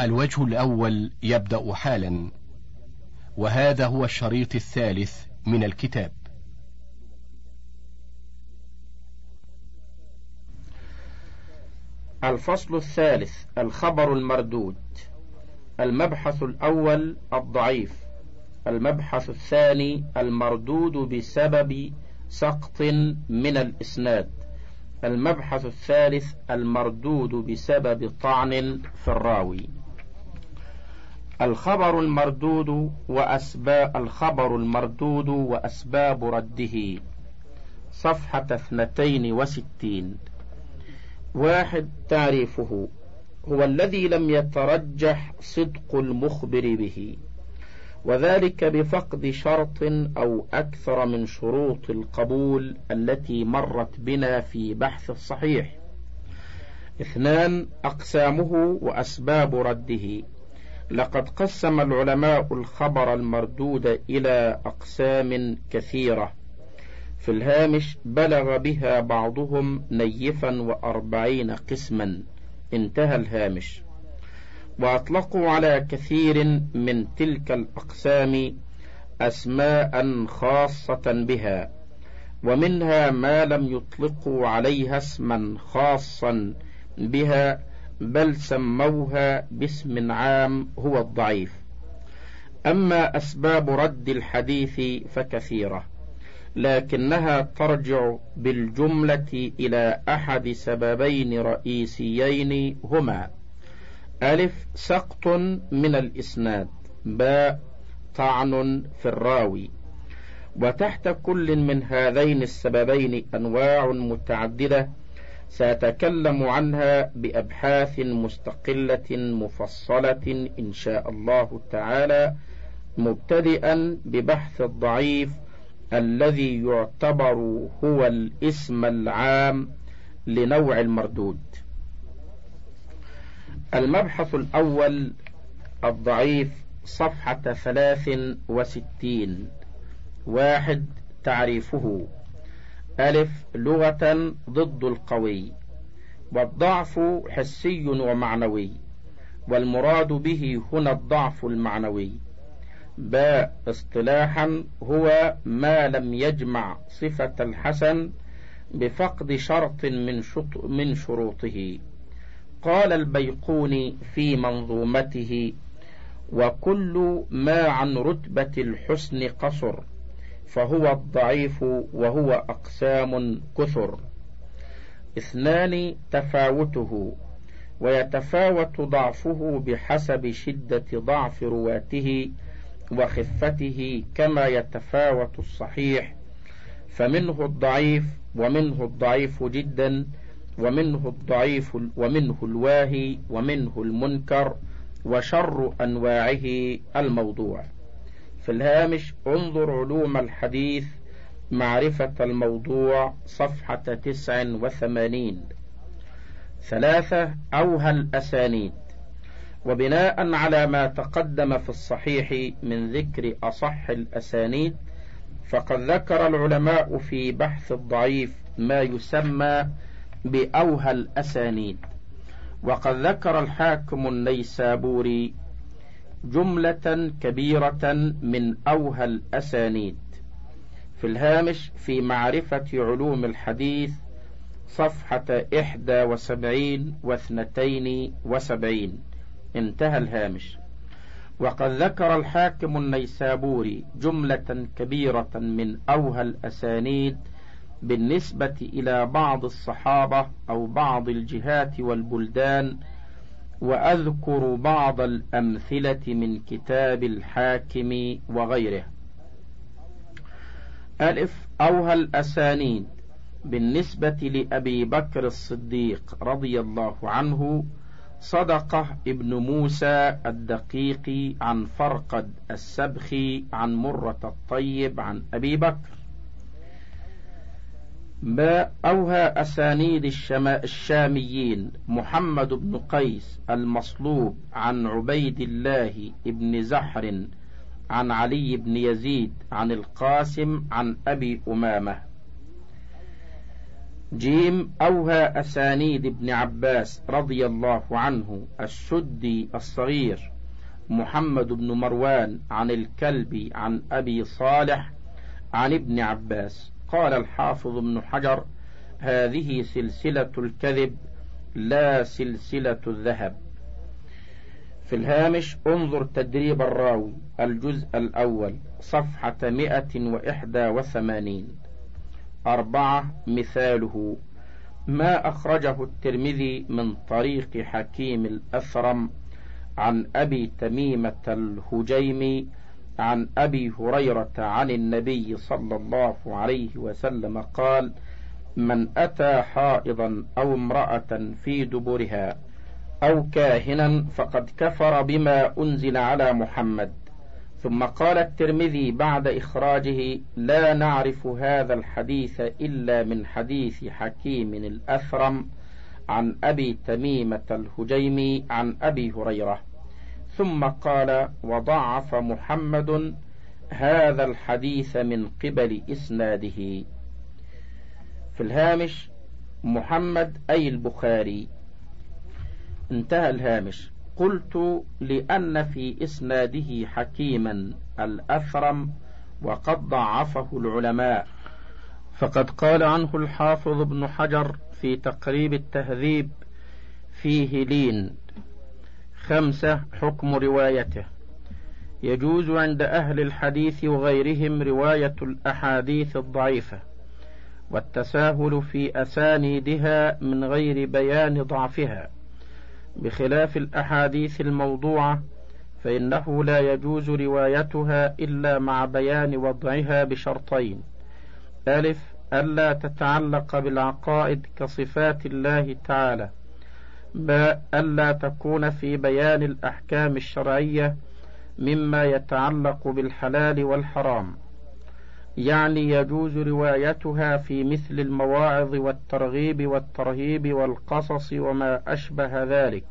الوجه الأول يبدأ حالا وهذا هو الشريط الثالث من الكتاب. الفصل الثالث الخبر المردود. المبحث الأول الضعيف المبحث الثاني المردود بسبب سقط من الإسناد. المبحث الثالث المردود بسبب طعن في الراوي. الخبر المردود وأسباب الخبر المردود وأسباب رده. صفحة اثنتين وستين. واحد تعريفه. هو الذي لم يترجح صدق المخبر به. وذلك بفقد شرط أو أكثر من شروط القبول التي مرت بنا في بحث الصحيح. اثنان أقسامه وأسباب رده. لقد قسم العلماء الخبر المردود إلى أقسام كثيرة. في الهامش بلغ بها بعضهم نيفا وأربعين قسما. انتهى الهامش. وأطلقوا على كثير من تلك الأقسام أسماء خاصة بها ومنها ما لم يطلقوا عليها اسما خاصا بها بل سموها باسم عام هو الضعيف. أما أسباب رد الحديث فكثيرة لكنها ترجع بالجملة إلى أحد سببين رئيسيين هما ألف سقط من الإسناد باء طعن في الراوي. وتحت كل من هذين السببين أنواع متعددة سأتكلم عنها بأبحاث مستقلة مفصلة إن شاء الله تعالى مبتدئا ببحث الضعيف الذي يعتبر هو الاسم العام لنوع المردود. المبحث الأول الضعيف صفحة ثلاث وستين واحد تعريفه. ألف لغة ضد القوي والضعف حسي ومعنوي والمراد به هنا الضعف المعنوي. باء اصطلاحا هو ما لم يجمع صفة الحسن بفقد شرط من, من شروطه. قال البيقوني في منظومته وكل ما عن رتبة الحسن قصر فهو الضعيف وهو أقسام كثر. اثنان تفاوته ويتفاوت ضعفه بحسب شدة ضعف رواته وخفته كما يتفاوت الصحيح. فمنه الضعيف ومنه الضعيف جدا ومنه الضعيف ومنه الواهي ومنه المنكر وشر أنواعه الموضوع. في الهامش انظر علوم الحديث معرفة الموضوع صفحة تسع وثمانين. ثلاثة أوهى الأسانيد. وبناء على ما تقدم في الصحيح من ذكر أصح الأسانيد فقد ذكر العلماء في بحث الضعيف ما يسمى بأوهى الأسانيد. وقد ذكر الحاكم النيسابوري جملة كبيرة من أوهى الأسانيد. في الهامش في معرفة علوم الحديث صفحة إحدى وسبعين واثنتين وسبعين. انتهى الهامش. وقد ذكر الحاكم النيسابوري جملة كبيرة من أوهى الأسانيد بالنسبة إلى بعض الصحابة أو بعض الجهات والبلدان وأذكر بعض الأمثلة من كتاب الحاكم وغيره. ألف أوهى الأسانيد بالنسبة لأبي بكر الصديق رضي الله عنه صدقة ابن موسى الدقيق عن فرقد السبخي عن مرة الطيب عن أبي بكر. أوهى أسانيد الشاميين محمد بن قيس المصلوب عن عبيد الله بن زحر عن علي بن يزيد عن القاسم عن أبي أمامة. جيم أوهى أسانيد ابن عباس رضي الله عنه السدي الصغير محمد بن مروان عن الكلب عن أبي صالح عن ابن عباس. قال الحافظ ابن حجر هذه سلسلة الكذب لا سلسلة الذهب. في الهامش انظر تدريب الراوي الجزء الأول صفحة مئة وإحدى وثمانين. أربعة مثاله. ما أخرجه الترمذي من طريق حكيم الأثرم عن أبي تميمة الهجيمي عن أبي هريرة عن النبي صلى الله عليه وسلم قال من أتى حائضا أو امرأة في دبرها أو كاهنا فقد كفر بما أنزل على محمد ثم قال الترمذي بعد إخراجه لا نعرف هذا الحديث إلا من حديث حكيم الأثرم عن أبي تميمة الهجيمي عن أبي هريرة ثم قال وضعف محمد هذا الحديث من قبل إسناده. في الهامش محمد أي البخاري. انتهى الهامش. قلت لأن في إسناده حكيما الأثرم وقد ضعفه العلماء. فقد قال عنه الحافظ ابن حجر في تقريب التهذيب فيه لين. خمسة حكم روايته. يجوز عند أهل الحديث وغيرهم رواية الأحاديث الضعيفة والتساهل في أسانيدها من غير بيان ضعفها. بخلاف الأحاديث الموضوعة فإنه لا يجوز روايتها إلا مع بيان وضعها بشرطين. ألف ألا تتعلق بالعقائد كصفات الله تعالى. باء ألا تكون في بيان الأحكام الشرعية مما يتعلق بالحلال والحرام. يعني يجوز روايتها في مثل المواعظ والترغيب والترهيب والقصص وما أشبه ذلك.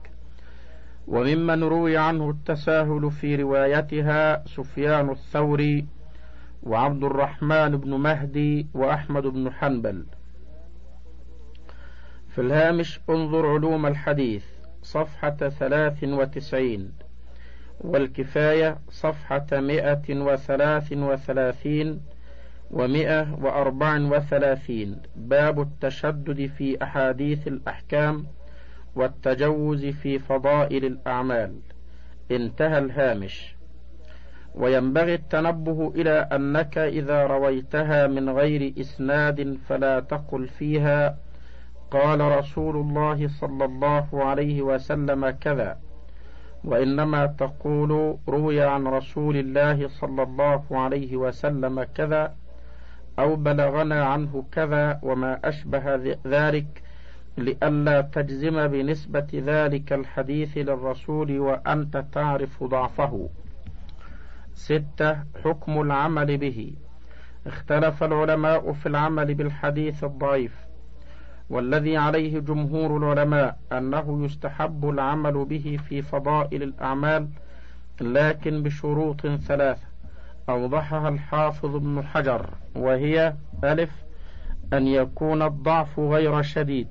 وممن روي عنه التساهل في روايتها سفيان الثوري وعبد الرحمن بن مهدي وأحمد بن حنبل. في الهامش انظر علوم الحديث صفحة ثلاث وتسعين والكفاية صفحة مئة وثلاث وثلاثين ومئة وأربع وثلاثين. باب التشدد في أحاديث الأحكام والتجوز في فضائل الأعمال. انتهى الهامش. وينبغي التنبه إلى أنك إذا رويتها من غير إسناد فلا تقل فيها قال رسول الله صلى الله عليه وسلم كذا. وإنما تقول روي عن رسول الله صلى الله عليه وسلم كذا أو بلغنا عنه كذا وما أشبه ذلك لئلا تجزم بنسبة ذلك الحديث للرسول وأنت تعرف ضعفه. ستة حكم العمل به. اختلف العلماء في العمل بالحديث الضعيف. والذي عليه جمهور العلماء أنه يستحب العمل به في فضائل الأعمال لكن بشروط ثلاثة. أوضحها الحافظ ابن حجر وهي ألف أن يكون الضعف غير شديد.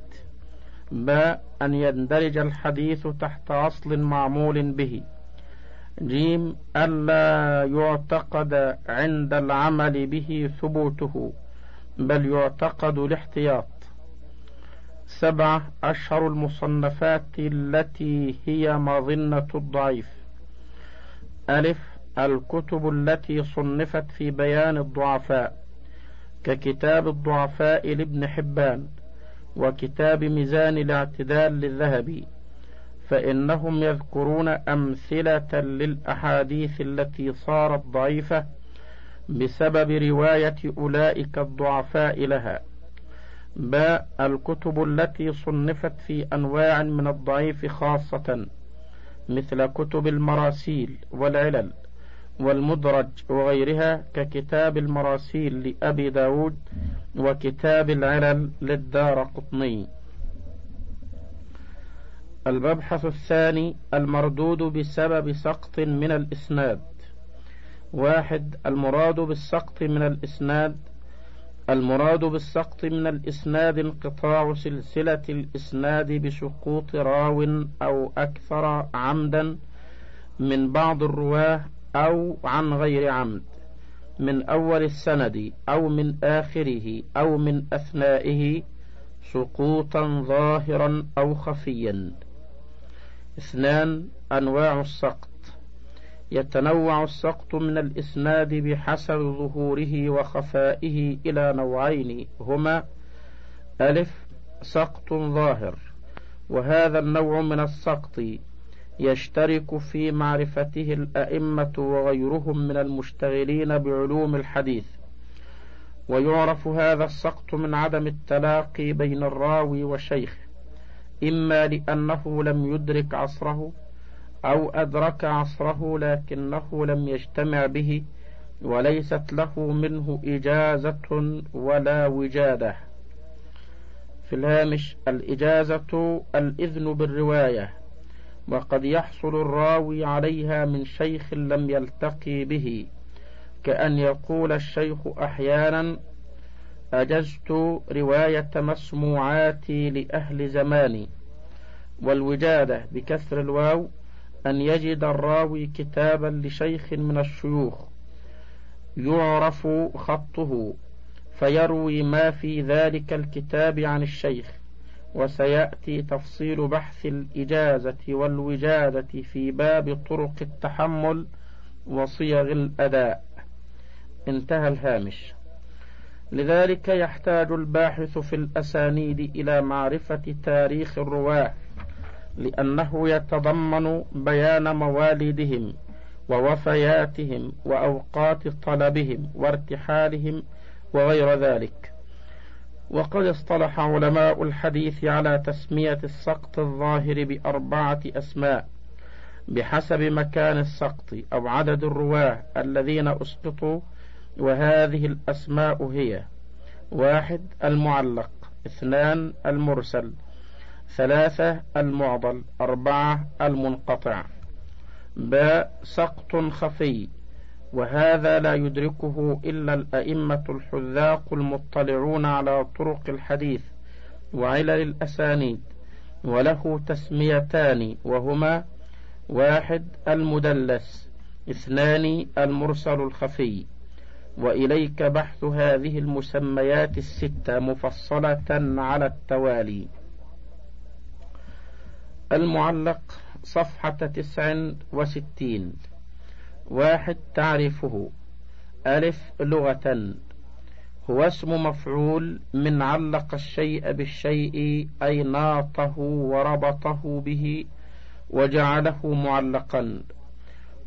باء أن يندرج الحديث تحت أصل معمول به. جيم ألا يعتقد عند العمل به ثبوته بل يعتقد الاحتياط. سبعة أشهر المصنفات التي هي مظنة الضعيف. ألف الكتب التي صنفت في بيان الضعفاء ككتاب الضعفاء لابن حبان وكتاب ميزان الاعتدال للذهبي فإنهم يذكرون أمثلة للأحاديث التي صارت ضعيفة بسبب رواية أولئك الضعفاء لها. باء الكتب التي صنفت في أنواع من الضعيف خاصة مثل كتب المراسيل والعلل والمدرج وغيرها ككتاب المراسيل لأبي داود وكتاب العلل للدار قطني. المبحث الثاني المردود بسبب سقط من الإسناد. واحد المراد بالسقط من الإسناد المراد بالسقط من الإسناد انقطاع سلسلة الإسناد بسقوط راو أو أكثر عمدا من بعض الرواة أو عن غير عمد من أول السند أو من آخره أو من أثنائه سقوطا ظاهرا أو خفيا. اثنان أنواع السقط. يتنوع السقط من الإسناد بحسب ظهوره وخفائه إلى نوعين. هما ألف سقط ظاهر. وهذا النوع من السقط يشترك في معرفته الأئمة وغيرهم من المشتغلين بعلوم الحديث. ويعرف هذا السقط من عدم التلاقي بين الراوي وشيخه إما لأنه لم يدرك عصره أو أدرك عصره لكنه لم يجتمع به وليست له منه إجازة ولا وجادة. في الهامش الإجازة الإذن بالرواية وقد يحصل الراوي عليها من شيخ لم يلتقي به كأن يقول الشيخ أحيانا أجزت رواية مسموعاتي لأهل زماني والوجادة بكسر الواو أن يجد الراوي كتابا لشيخ من الشيوخ يعرف خطه فيروي ما في ذلك الكتاب عن الشيخ وسيأتي تفصيل بحث الإجازة والوجادة في باب طرق التحمل وصيغ الأداء. انتهى الهامش. لذلك يحتاج الباحث في الأسانيد إلى معرفة تاريخ الرواة. لأنه يتضمن بيان موالدهم ووفياتهم وأوقات طلبهم وارتحالهم وغير ذلك. وقد اصطلح علماء الحديث على تسمية السقط الظاهر بأربعة أسماء بحسب مكان السقط أو عدد الرواة الذين أسقطوا وهذه الأسماء هي واحد المعلق اثنان المرسل ثلاثة المعضل أربعة المنقطع. باء سقط خفي وهذا لا يدركه إلا الأئمة الحذاق المطلعون على طرق الحديث وعلل الأسانيد وله تسميتان وهما واحد المدلس اثنان المرسل الخفي. وإليك بحث هذه المسميات الستة مفصلة على التوالي. المعلق صفحة تسع وستين. واحد تعرفه. ألف لغة. هو اسم مفعول من علق الشيء بالشيء أي ناطه وربطه به وجعله معلقا.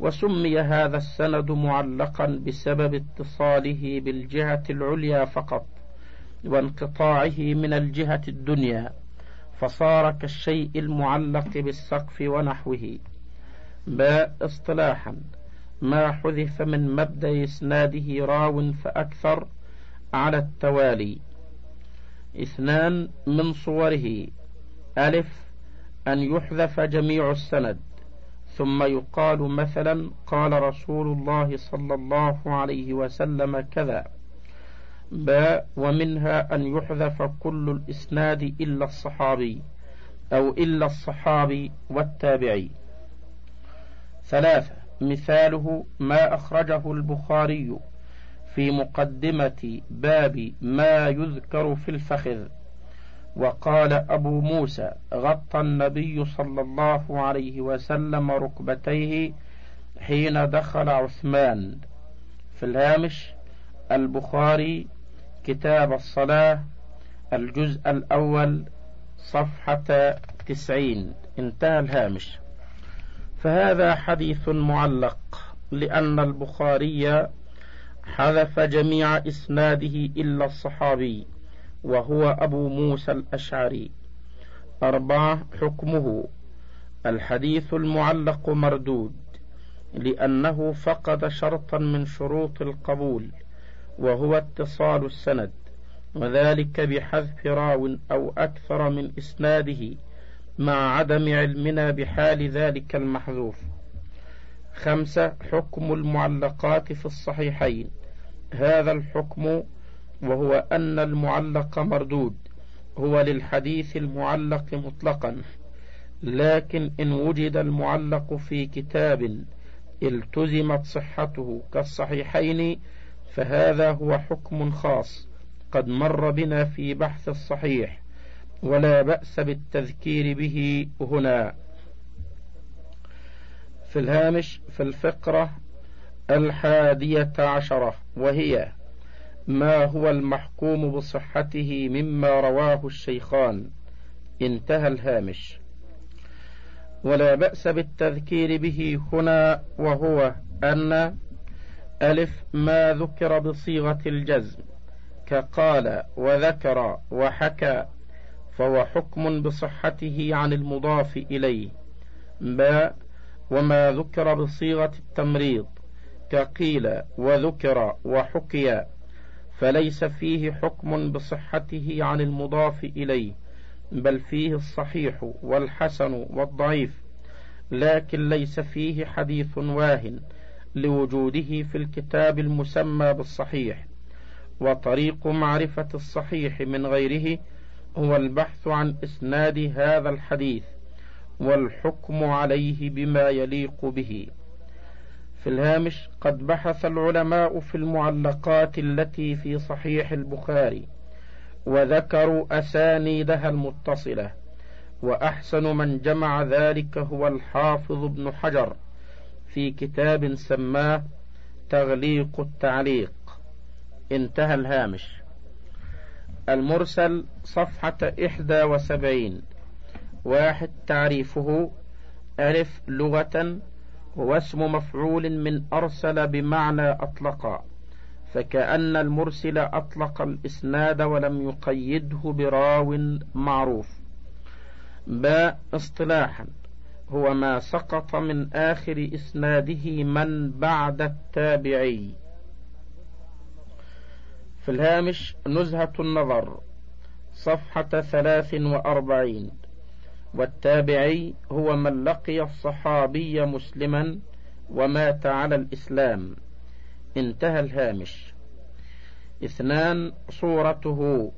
وسمي هذا السند معلقا بسبب اتصاله بالجهة العليا فقط وانقطاعه من الجهة الدنيا. فصار كالشيء المعلق بالسقف ونحوه. باء اصطلاحا. ما حذف من مبدأ إسناده راو فأكثر على التوالي. اثنان من صوره. ألف أن يحذف جميع السند. ثم يقال مثلا قال رسول الله صلى الله عليه وسلم كذا. باء ومنها أن يحذف كل الإسناد إلا الصحابي أو إلا الصحابي والتابعي. ثلاثة مثاله ما أخرجه البخاري في مقدمة باب ما يذكر في الفخذ. وقال أبو موسى غطى النبي صلى الله عليه وسلم ركبتيه حين دخل عثمان. في الهامش البخاري كتاب الصلاة الجزء الأول صفحة تسعين. انتهى الهامش. فهذا حديث معلق لأن البخاري حذف جميع إسناده إلا الصحابي وهو أبو موسى الأشعري. أربعة حكمه. الحديث المعلق مردود لأنه فقد شرطا من شروط القبول. وهو اتصال السند وذلك بحذف راو أو أكثر من إسناده مع عدم علمنا بحال ذلك المحذوف. خمسة حكم المعلقات في الصحيحين. هذا الحكم وهو أن المعلق مردود هو للحديث المعلق مطلقا. لكن إن وجد المعلق في كتاب التزمت صحته كالصحيحين فهذا هو حكم خاص قد مر بنا في بحث الصحيح ولا بأس بالتذكير به هنا. في الهامش في الفقرة الحادية عشرة وهي ما هو المحكوم بصحته مما رواه الشيخان؟ انتهى الهامش. ولا بأس بالتذكير به هنا وهو أن ألف ما ذكر بصيغة الجزم كقال وذكر وحكى فهو حكم بصحته عن المضاف إليه. باء وما ذكر بصيغة التمريض كقيل وذكر وحكي فليس فيه حكم بصحته عن المضاف إليه بل فيه الصحيح والحسن والضعيف لكن ليس فيه حديث واهن. لوجوده في الكتاب المسمى بالصحيح وطريق معرفة الصحيح من غيره هو البحث عن إسناد هذا الحديث والحكم عليه بما يليق به. في الهامش قد بحث العلماء في المعلقات التي في صحيح البخاري وذكروا أسانيدها المتصلة وأحسن من جمع ذلك هو الحافظ ابن حجر. في كتاب سماه تغليق التعليق. انتهى الهامش. المرسل صفحة إحدى وسبعين. واحد تعريفه ألف لغة هو اسم مفعول من أرسل بمعنى أطلق فكأن المرسل أطلق الإسناد ولم يقيده براو معروف. باء اصطلاحا. هو ما سقط من آخر إسناده من بعد التابعي. في الهامش نزهة النظر صفحة ثلاث وأربعين. والتابعي هو من لقي الصحابي مسلما ومات على الإسلام. انتهى الهامش. اثنان صورته.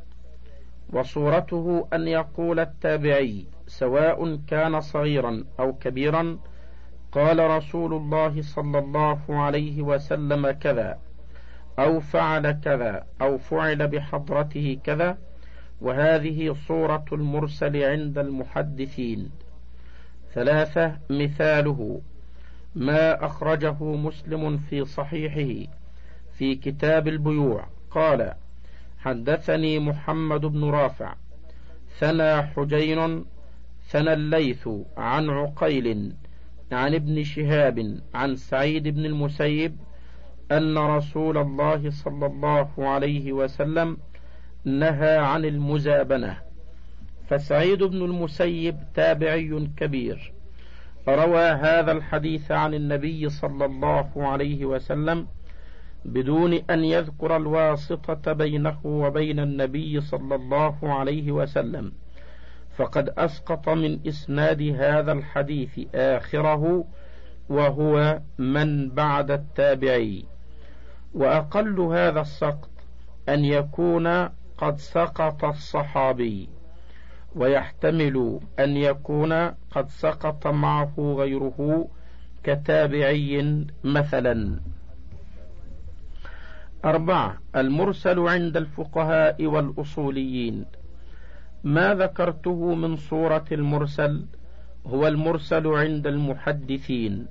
وصورته أن يقول التابعي سواء كان صغيرا أو كبيرا قال رسول الله صلى الله عليه وسلم كذا أو فعل كذا أو فعل بحضرته كذا وهذه صورة المرسل عند المحدثين. ثلاثة مثاله ما أخرجه مسلم في صحيحه في كتاب البيوع قال حدثني محمد بن رافع ثنى حجين ثنى الليث عن عقيل عن ابن شهاب عن سعيد بن المسيب أن رسول الله صلى الله عليه وسلم نهى عن المزابنة. فسعيد بن المسيب تابعي كبير. روى هذا الحديث عن النبي صلى الله عليه وسلم بدون أن يذكر الواسطة بينه وبين النبي صلى الله عليه وسلم. فقد أسقط من إسناد هذا الحديث آخره وهو من بعد التابعي. وأقل هذا السقط أن يكون قد سقط الصحابي ويحتمل أن يكون قد سقط معه غيره كتابعي مثلا. أربعة المرسل عند الفقهاء والأصوليين. ما ذكرته من صورة المرسل هو المرسل عند المحدثين.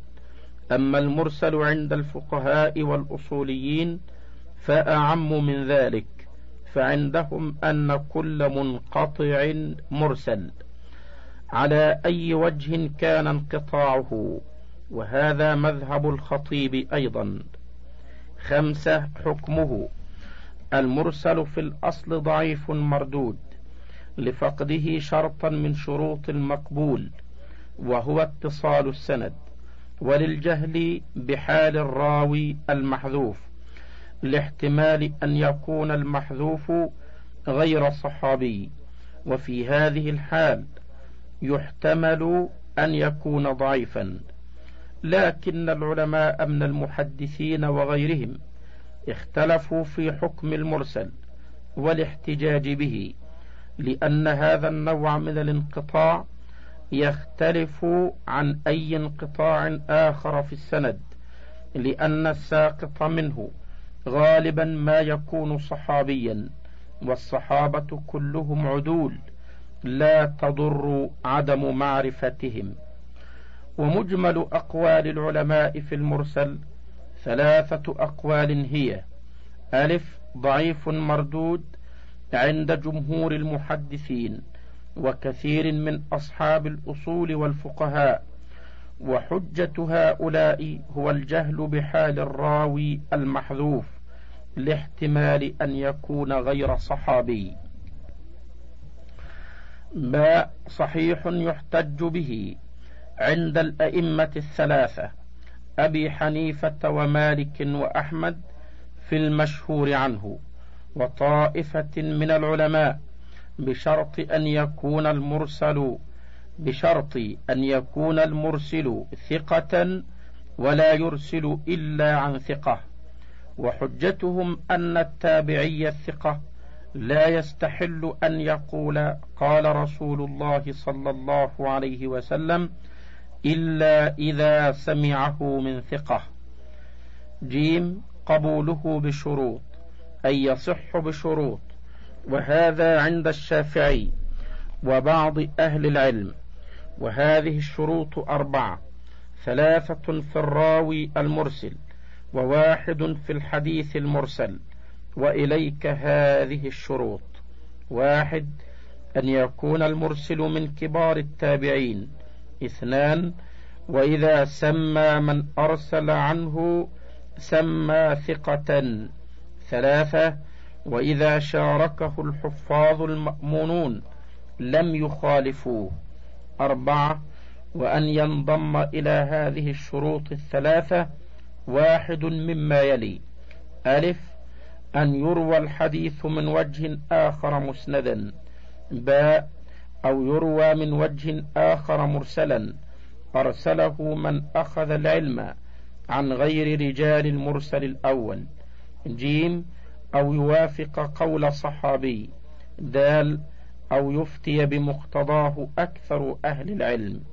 أما المرسل عند الفقهاء والأصوليين فأعم من ذلك فعندهم أن كل منقطع مرسل. على أي وجه كان انقطاعه وهذا مذهب الخطيب أيضا. خمسة حكمه. المرسل في الأصل ضعيف مردود. لفقده شرطا من شروط المقبول وهو اتصال السند. وللجهل بحال الراوي المحذوف لاحتمال أن يكون المحذوف غير صحابي. وفي هذه الحال يحتمل أن يكون ضعيفا. لكن العلماء من المحدثين وغيرهم اختلفوا في حكم المرسل والاحتجاج به. لأن هذا النوع من الانقطاع يختلف عن أي انقطاع آخر في السند لأن الساقط منه غالبا ما يكون صحابيا والصحابة كلهم عدول لا تضر عدم معرفتهم. ومجمل أقوال العلماء في المرسل ثلاثة أقوال هي ألف ضعيف مردود عند جمهور المحدثين وكثير من أصحاب الأصول والفقهاء وحجة هؤلاء هو الجهل بحال الراوي المحذوف لاحتمال أن يكون غير صحابي. ما صحيح يحتج به عند الأئمة الثلاثة أبي حنيفة ومالك وأحمد في المشهور عنه. وطائفة من العلماء بشرط أن يكون المرسل بشرط أن يكون المرسل ثقة ولا يرسل إلا عن ثقة. وحجتهم أن التابعي الثقة لا يستحل أن يقول قال رسول الله صلى الله عليه وسلم إلا إذا سمعه من ثقة. جيم قبوله بشروط. أي يصح بشروط وهذا عند الشافعي وبعض أهل العلم وهذه الشروط أربعة ثلاثة في الراوي المرسل وواحد في الحديث المرسل وإليك هذه الشروط واحد أن يكون المرسل من كبار التابعين اثنان وإذا سمى من أرسل عنه سمى ثقة. ثلاثة وإذا شاركه الحفاظ المأمونون لم يخالفوه. أربعة وأن ينضم إلى هذه الشروط الثلاثة واحد مما يلي. ألف أن يروى الحديث من وجه آخر مسندا. باء أو يروى من وجه آخر مرسلا. أرسله من أخذ العلم عن غير رجال المرسل الأول. جيم أو يوافق قول صحابي دال أو يفتي بمقتضاه أكثر أهل العلم.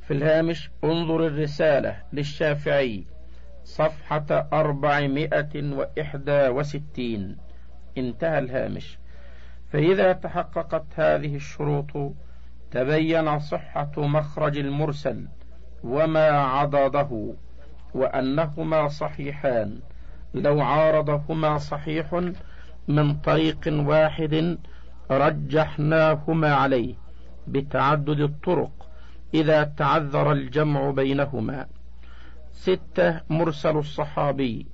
في الهامش انظر الرسالة للشافعي صفحة أربعمائة وإحدى وستين. انتهى الهامش. فإذا تحققت هذه الشروط تبين صحة مخرج المرسل وما عضده. وأنهما صحيحان. لو عارضهما صحيح من طريق واحد رجحناهما عليه بتعدد الطرق إذا تعذر الجمع بينهما. ستة مرسل الصحابي.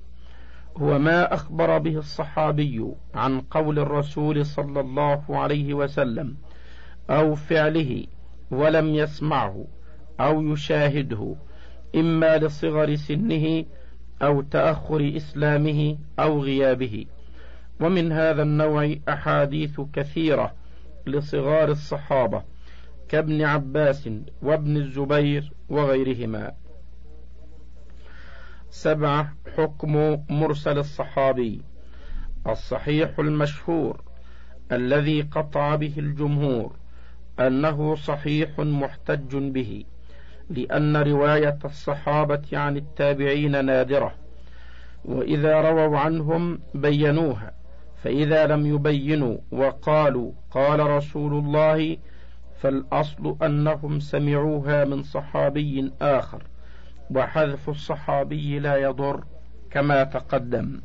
هو ما أخبر به الصحابي عن قول الرسول صلى الله عليه وسلم أو فعله ولم يسمعه أو يشاهده. إما لصغر سنه أو تأخر إسلامه أو غيابه. ومن هذا النوع أحاديث كثيرة لصغار الصحابة كابن عباس وابن الزبير وغيرهما. سبعة حكم مرسل الصحابي. الصحيح المشهور الذي قطع به الجمهور أنه صحيح محتج به. لأن رواية الصحابة عن التابعين نادرة وإذا رووا عنهم بينوها فإذا لم يبينوا وقالوا قال رسول الله فالأصل أنهم سمعوها من صحابي آخر وحذف الصحابي لا يضر كما تقدم.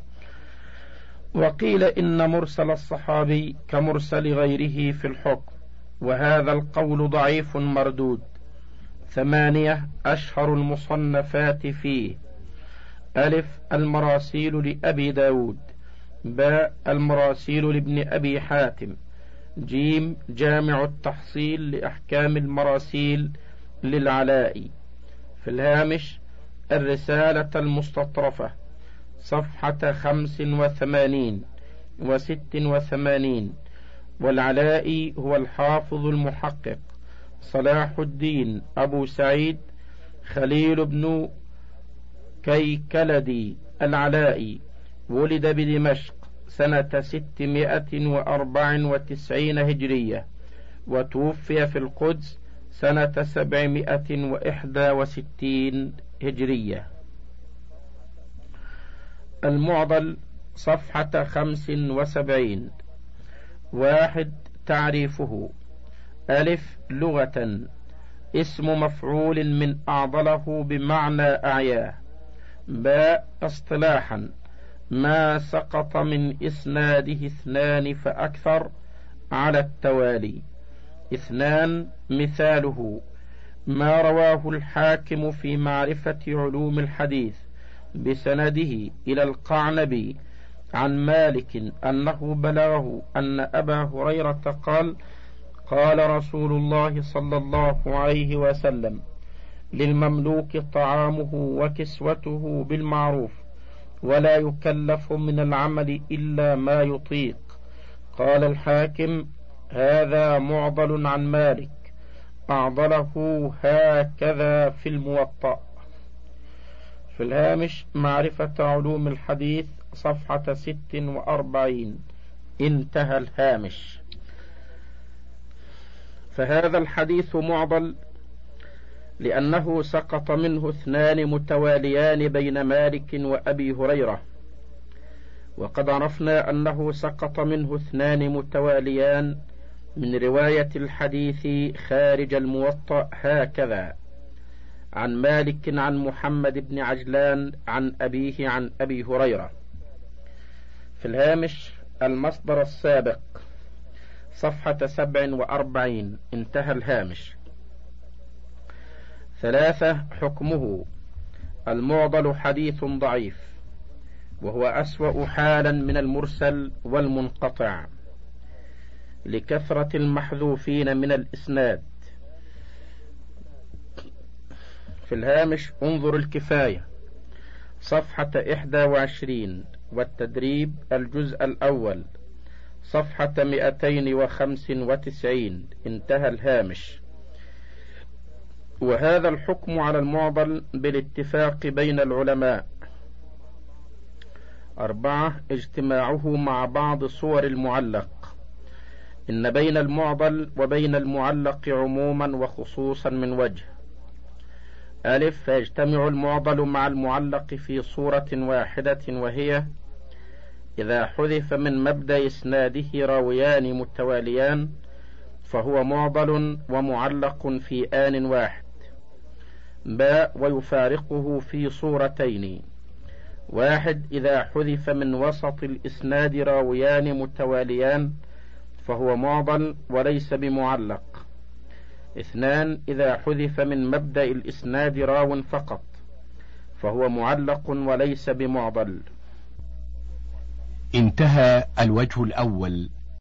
وقيل إن مرسل الصحابي كمرسل غيره في الحكم وهذا القول ضعيف مردود. ثمانية أشهر المصنفات فيه. ألف المراسيل لأبي داود. باء المراسيل لابن أبي حاتم. جيم جامع التحصيل لأحكام المراسيل للعلاء. في الهامش الرسالة المستطرفة. صفحة خمس وثمانين وست وثمانين. والعلاء هو الحافظ المحقق. صلاح الدين أبو سعيد خليل بن كيكلدي العلائي ولد بدمشق سنة ستمائة وأربع وتسعين هجرية وتوفي في القدس سنة سبعمائة وإحدى وستين هجرية. المعضل صفحة خمس وسبعين. واحد تعريفه. ألف لغة. اسم مفعول من أعضله بمعنى أعياه باء اصطلاحا. ما سقط من إسناده اثنان فأكثر على التوالي. اثنان مثاله. ما رواه الحاكم في معرفة علوم الحديث بسنده إلى القعنبي عن مالك أنه بلغه أن أبا هريرة قال قال رسول الله صلى الله عليه وسلم للمملوك طعامه وكسوته بالمعروف ولا يكلف من العمل إلا ما يطيق. قال الحاكم هذا معضل عن مالك أعضله هكذا في الموطأ. في الهامش معرفة علوم الحديث صفحة ست وأربعين. انتهى الهامش. فهذا الحديث معضل لأنه سقط منه اثنان متواليان بين مالك وأبي هريرة. وقد عرفنا أنه سقط منه اثنان متواليان من رواية الحديث خارج الموطأ هكذا. عن مالك عن محمد بن عجلان عن أبيه عن أبي هريرة. في الهامش المصدر السابق. صفحة سبع وأربعين انتهى الهامش. ثلاثة حكمه. المعضل حديث ضعيف وهو أسوأ حالا من المرسل والمنقطع. لكثرة المحذوفين من الإسناد. في الهامش انظر الكفاية. صفحة إحدى وعشرين والتدريب الجزء الأول. صفحة مئتين وخمس وتسعين. انتهى الهامش. وهذا الحكم على المعضل بالاتفاق بين العلماء. أربعة اجتماعه مع بعض صور المعلق. إن بين المعضل وبين المعلق عموما وخصوصا من وجه. ألف فيجتمع المعضل مع المعلق في صورة واحدة وهي إذا حذف من مبدأ إسناده راويان متواليان فهو معضل ومعلق في آن واحد. باء ويفارقه في صورتين. واحد إذا حذف من وسط الإسناد راويان متواليان فهو معضل وليس بمعلق. اثنان إذا حذف من مبدأ الإسناد راو فقط فهو معلق وليس بمعضل. انتهى الوجه الأول.